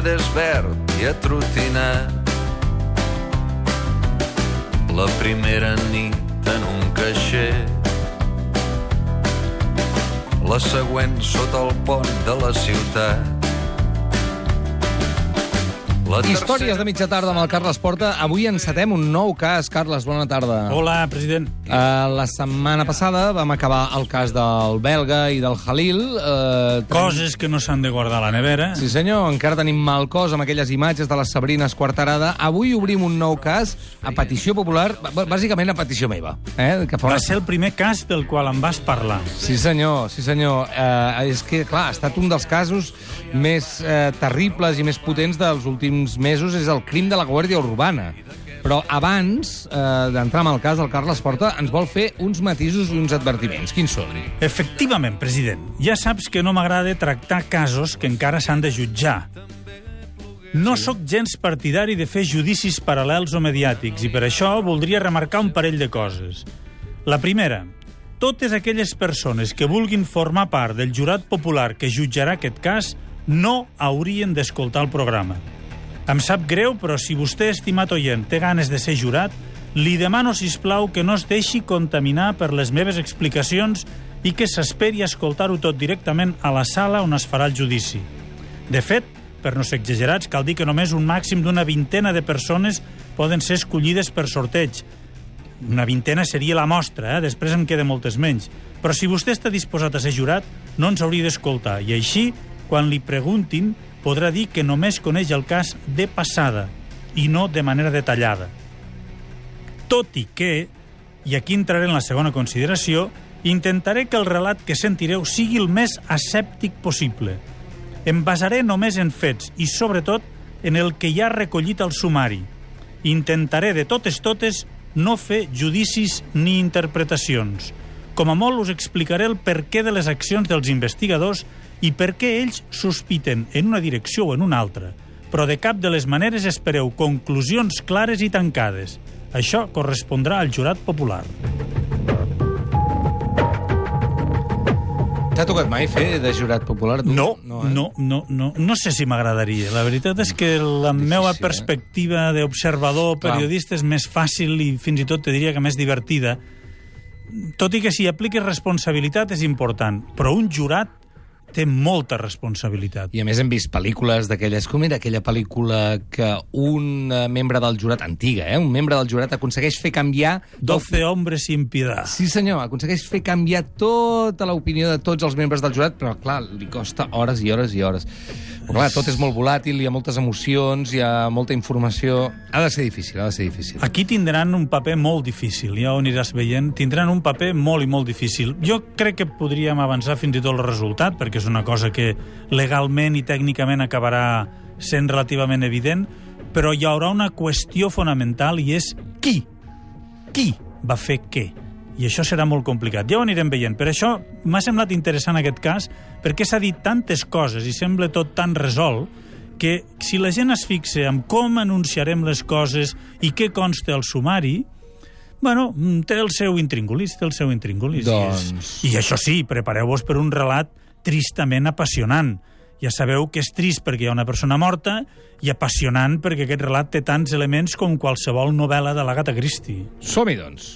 Mercedes verd i atrotinat. La primera nit en un caixer la següent sota el pont de la ciutat. La Històries de mitja tarda amb el Carles Porta. Avui encetem un nou cas. Carles, bona tarda. Hola, president. Uh, la setmana passada vam acabar el cas del belga i del Halil. Uh, Coses que no s'han de guardar a la nevera. Sí, senyor, encara tenim mal cos amb aquelles imatges de la Sabrina Esquartarada. Avui obrim un nou cas a petició popular, bàsicament a petició meva. Eh? Que fa Va ser el primer cas del qual em vas parlar. Sí, senyor, sí, senyor. Uh, és que, clar, ha estat un dels casos més uh, terribles i més potents dels últims mesos, és el crim de la Guàrdia Urbana. Però abans uh, d'entrar en el cas, el Carles Porta ens vol fer uns matisos i uns advertiments. Quins són? Efectivament, president. Ja saps que no m'agrada tractar casos que encara s'han de jutjar. No sóc gens partidari de fer judicis paral·lels o mediàtics i per això voldria remarcar un parell de coses. La primera, totes aquelles persones que vulguin formar part del jurat popular que jutjarà aquest cas no haurien d'escoltar el programa. Em sap greu, però si vostè, estimat oient, té ganes de ser jurat, li demano, si plau que no es deixi contaminar per les meves explicacions i que s'esperi a escoltar-ho tot directament a la sala on es farà el judici. De fet, per no ser exagerats, cal dir que només un màxim d'una vintena de persones poden ser escollides per sorteig. Una vintena seria la mostra, eh? després em queden moltes menys. Però si vostè està disposat a ser jurat, no ens hauria d'escoltar. I així, quan li preguntin, podrà dir que només coneix el cas de passada i no de manera detallada. Tot i que, i aquí entraré en la segona consideració, intentaré que el relat que sentireu sigui el més escèptic possible. Em basaré només en fets i, sobretot, en el que hi ha recollit al sumari. Intentaré, de totes totes, no fer judicis ni interpretacions. Com a molt us explicaré el perquè de les accions dels investigadors i per què ells sospiten en una direcció o en una altra. Però de cap de les maneres espereu conclusions clares i tancades. Això correspondrà al jurat popular. T'ha tocat mai fer de jurat popular? tu? No, no, eh? no, no, no, no sé si m'agradaria. La veritat és que la Difícil, meva eh? perspectiva d'observador, Clar. periodista, és més fàcil i fins i tot te diria que més divertida. Tot i que si apliques responsabilitat és important, però un jurat té molta responsabilitat. I a més hem vist pel·lícules d'aquelles... Com era aquella pel·lícula que un eh, membre del jurat, antiga, eh? Un membre del jurat aconsegueix fer canviar... 12 hombres sin piedad. Sí, senyor, aconsegueix fer canviar tota l'opinió de tots els membres del jurat, però, clar, li costa hores i hores i hores. Però, clar, tot és molt volàtil, hi ha moltes emocions, hi ha molta informació... Ha de ser difícil, ha de ser difícil. Aquí tindran un paper molt difícil, ja ho aniràs veient, tindran un paper molt i molt difícil. Jo crec que podríem avançar fins i tot el resultat, perquè és una cosa que legalment i tècnicament acabarà sent relativament evident, però hi haurà una qüestió fonamental i és qui? Qui va fer què? I això serà molt complicat. Ja ho anirem veient. Per això m'ha semblat interessant aquest cas, perquè s'ha dit tantes coses i sembla tot tan resolt que si la gent es fixa en com anunciarem les coses i què consta al sumari, bueno, té el seu intríngulis, té el seu intríngulis. Doncs- I, és... I això sí, prepareu-vos per un relat tristament apassionant. Ja sabeu que és trist perquè hi ha una persona morta i apassionant perquè aquest relat té tants elements com qualsevol novel·la de l'Agatha Christie. Som-hi, doncs.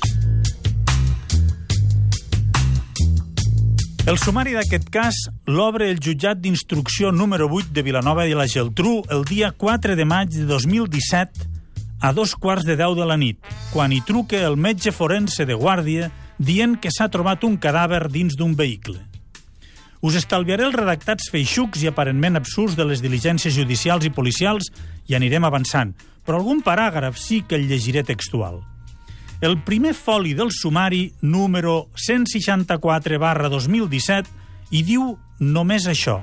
El sumari d'aquest cas l'obre el jutjat d'instrucció número 8 de Vilanova i la Geltrú el dia 4 de maig de 2017 a dos quarts de deu de la nit, quan hi truca el metge forense de guàrdia dient que s'ha trobat un cadàver dins d'un vehicle. Us estalviaré els redactats feixucs i aparentment absurds de les diligències judicials i policials i anirem avançant, però algun paràgraf sí que el llegiré textual. el primer foli del sumari número 164 barra 2017 i diu només això.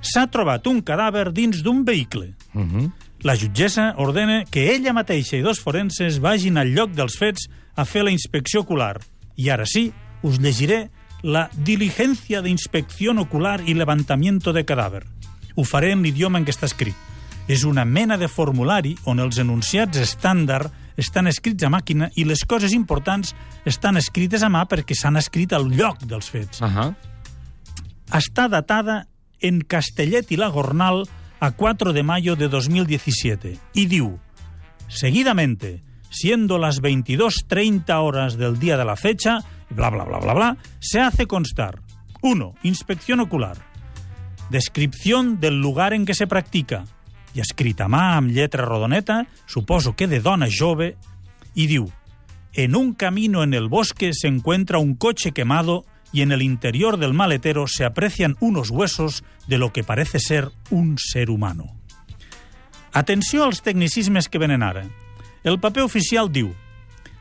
S'ha trobat un cadàver dins d'un vehicle. Uh -huh. La jutgessa ordena que ella mateixa i dos forenses vagin al lloc dels fets a fer la inspecció ocular. I ara sí, us llegiré la diligencia de inspección ocular y levantamiento de cadàver. Ho faré en l'idioma en què està escrit. És una mena de formulari on els enunciats estàndard estan escrits a màquina i les coses importants estan escrites a mà perquè s'han escrit al lloc dels fets. Uh -huh. Está datada en Castellet y la Gornal a 4 de mayo de 2017 y diu, seguidamente, siendo las 22.30 horas del día de la fecha, bla, bla, bla, bla, bla, se hace constar 1. Inspección ocular. Descripción del lugar en que se practica. I escrit a mà amb lletra rodoneta, suposo que de dona jove, y diu, en un camino en el bosque se encuentra un coche quemado y en el interior del maletero se aprecian unos huesos de lo que parece ser un ser humano. Atenció als tecnicismes que venen ara. El paper oficial diu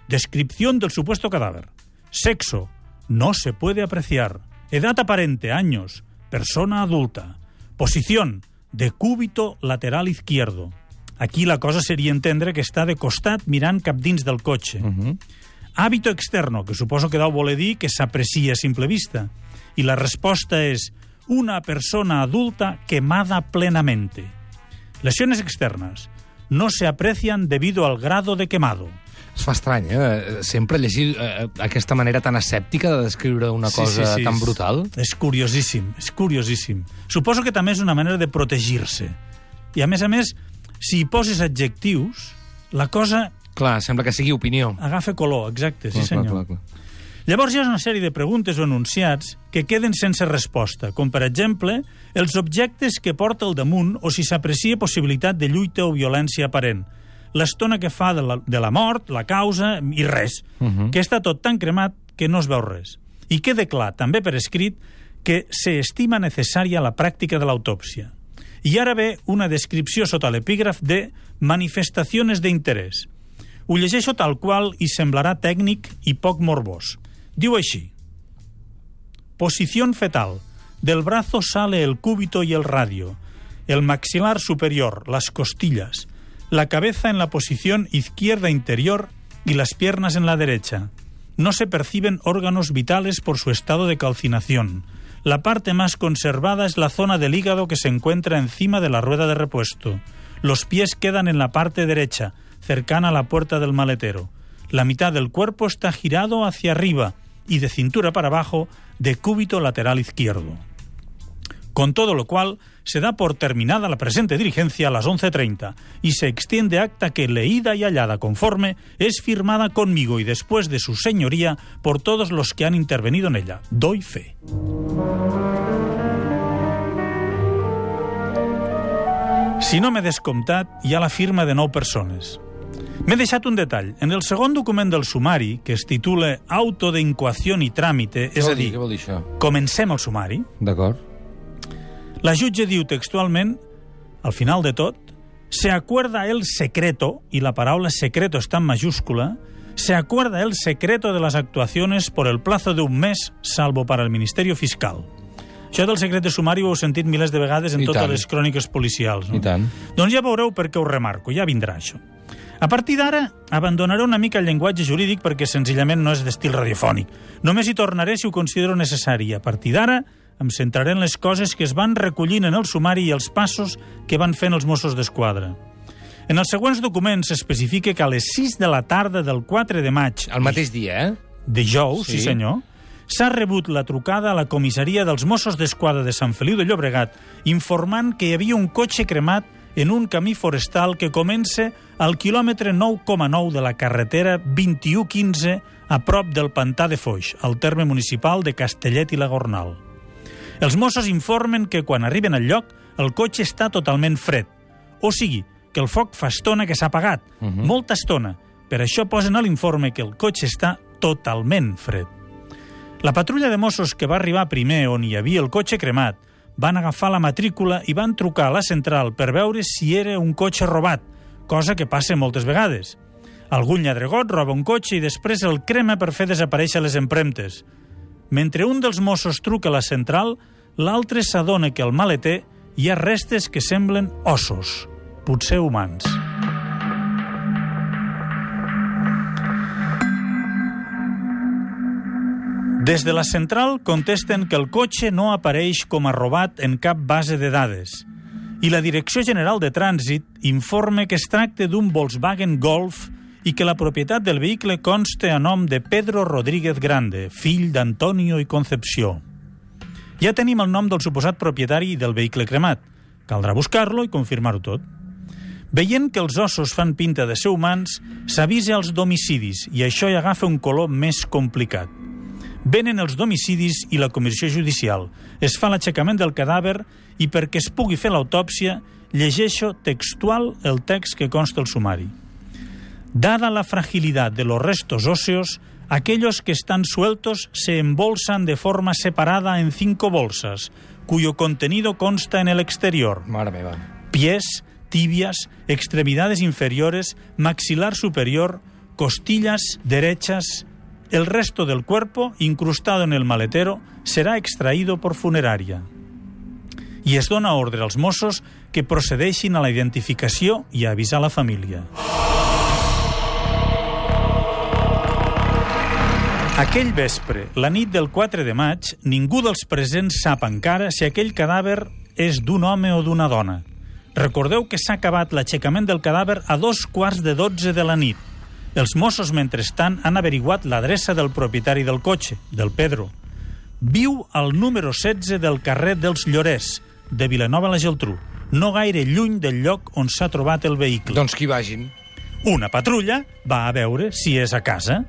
Descripción del supuesto cadáver. Sexo. No se puede apreciar. Edad aparente, años. Persona adulta. Posición. De cúbito lateral izquierdo. Aquí la cosa seria entendre que està de costat mirant cap dins del cotxe. Uh -huh. Hábito externo, que suposo que deu voler dir que s'aprecia a simple vista. I la resposta és una persona adulta quemada plenamente. Lesiones externas. No se aprecian debido al grado de quemado. Es fa estrany, eh? Sempre llegir eh, aquesta manera tan escèptica de descriure una cosa tan brutal. És curiosíssim, és curiosíssim. Suposo que també és una manera de protegir-se. I, a més a més, si hi poses adjectius, la cosa Clar, sembla que sigui opinió. agafa color, exacte, sí Clar, clar, senyor. clar, clar. Llavors hi ha una sèrie de preguntes o enunciats que queden sense resposta, com per exemple els objectes que porta al damunt o si s'aprecia possibilitat de lluita o violència aparent, l'estona que fa de la, de la mort, la causa i res, uh -huh. que està tot tan cremat que no es veu res. I quede clar, també per escrit, que se estima necessària la pràctica de l'autòpsia. I ara ve una descripció sota l'epígraf de manifestaciones de interès. Ho llegeixo tal qual i semblarà tècnic i poc morbós. Diu així. Posición fetal. Del brazo sale el cúbito y el radio. El maxilar superior, las costillas. La cabeza en la posición izquierda interior y las piernas en la derecha. No se perciben órganos vitales por su estado de calcinación. La parte más conservada es la zona del hígado que se encuentra encima de la rueda de repuesto. Los pies quedan en la parte derecha, cercana a la puerta del maletero. La mitad del cuerpo está girado hacia arriba y de cintura para abajo de cúbito lateral izquierdo. Con todo lo cual, se da por terminada la presente diligencia a las 11.30 y se extiende acta que, leída y hallada conforme, es firmada conmigo y después de su señoría por todos los que han intervenido en ella. Doy fe. Si no m'he descomptat, hi ha la firma de nou persones. M'he deixat un detall. En el segon document del sumari, que es titula Auto de incoació i tràmite, és a dir, Què vol dir això? comencem el sumari, D'acord. la jutge diu textualment, al final de tot, se acuerda el secreto, y la paraula secreto está en mayúscula, se acuerda el secreto de las actuaciones por el plazo de un mes, salvo para el Ministerio Fiscal. Això del secret de sumari ho heu sentit milers de vegades en I totes tant. les cròniques policials. No? I tant. Doncs ja veureu per què ho remarco, ja vindrà això. A partir d'ara, abandonaré una mica el llenguatge jurídic perquè senzillament no és d'estil radiofònic. Només hi tornaré si ho considero necessari. A partir d'ara, em centraré en les coses que es van recollint en el sumari i els passos que van fent els Mossos d'Esquadra. En els següents documents s'especifica que a les 6 de la tarda del 4 de maig, El mateix dia, eh? dijous, sí, Sí. senyor, s'ha rebut la trucada a la comissaria dels Mossos d'Esquadra de Sant Feliu de Llobregat informant que hi havia un cotxe cremat en un camí forestal que comença al quilòmetre 9,9 de la carretera 2115 a prop del Pantà de Foix, al terme municipal de Castellet i la Gornal. Els Mossos informen que quan arriben al lloc el cotxe està totalment fred. O sigui, que el foc fa estona que s'ha apagat, uh -huh. molta estona. Per això posen a l'informe que el cotxe està totalment fred. La patrulla de Mossos que va arribar primer on hi havia el cotxe cremat van agafar la matrícula i van trucar a la central per veure si era un cotxe robat, cosa que passa moltes vegades. Algun lladregot roba un cotxe i després el crema per fer desaparèixer les empremtes. Mentre un dels Mossos truca a la central, l'altre s'adona que al maleter hi ha restes que semblen ossos, potser humans. Des de la central contesten que el cotxe no apareix com a robat en cap base de dades i la Direcció General de Trànsit informa que es tracta d'un Volkswagen Golf i que la propietat del vehicle consta a nom de Pedro Rodríguez Grande, fill d'Antonio i Concepció. Ja tenim el nom del suposat propietari del vehicle cremat. Caldrà buscar-lo i confirmar-ho tot. Veient que els ossos fan pinta de ser humans, s'avisa als domicidis i això hi agafa un color més complicat. Venen els domicidis i la comissió judicial. Es fa l'aixecament del cadàver i perquè es pugui fer l'autòpsia, llegeixo textual el text que consta el sumari. Dada la fragilidad de los restos óseos, aquellos que están sueltos se embolsan de forma separada en cinco bolsas, cuyo contenido consta en el exterior. Mare meva. Pies, tibias, extremidades inferiores, maxilar superior, costillas derechas. El resto del cuerpo, incrustado en el maletero, será extraído por funeraria. I es dona ordre als Mossos que procedeixin a la identificació i a avisar la família. Aquell vespre, la nit del 4 de maig, ningú dels presents sap encara si aquell cadàver és d'un home o d'una dona. Recordeu que s'ha acabat l'aixecament del cadàver a dos quarts de dotze de la nit. Els Mossos, mentrestant, han averiguat l'adreça del propietari del cotxe, del Pedro. Viu al número 16 del carrer dels Llorers, de Vilanova la Geltrú, no gaire lluny del lloc on s'ha trobat el vehicle. Doncs que hi vagin. Una patrulla va a veure si és a casa.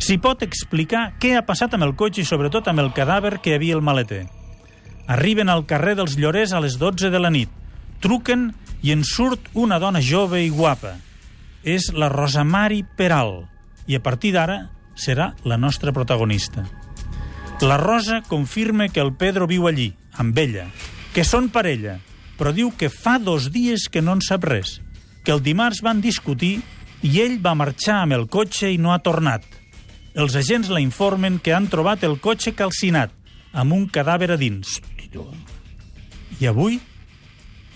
S'hi pot explicar què ha passat amb el cotxe i sobretot amb el cadàver que havia al maleter. Arriben al carrer dels Llorers a les 12 de la nit. Truquen i en surt una dona jove i guapa. És la Rosamari Peral i a partir d'ara serà la nostra protagonista. La Rosa confirma que el Pedro viu allí, amb ella, que són parella, però diu que fa dos dies que no en sap res, que el dimarts van discutir i ell va marxar amb el cotxe i no ha tornat. Els agents la informen que han trobat el cotxe calcinat, amb un cadàver a dins. I avui,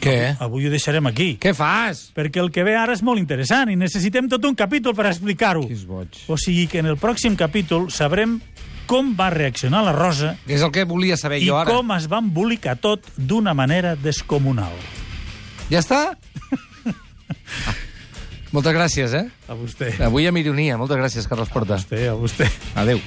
Què? avui ho deixarem aquí. Què fas? Perquè el que ve ara és molt interessant i necessitem tot un capítol per explicar-ho. Que és boig. O sigui que en el pròxim capítol sabrem com va reaccionar la Rosa És el que volia saber i jo ara. com es va embolicar tot d'una manera descomunal. Ja està? ah. Moltes gràcies, eh? A vostè. Avui amb ironia. Moltes gràcies, Carles A Porta. vostè, a vostè. Adéu.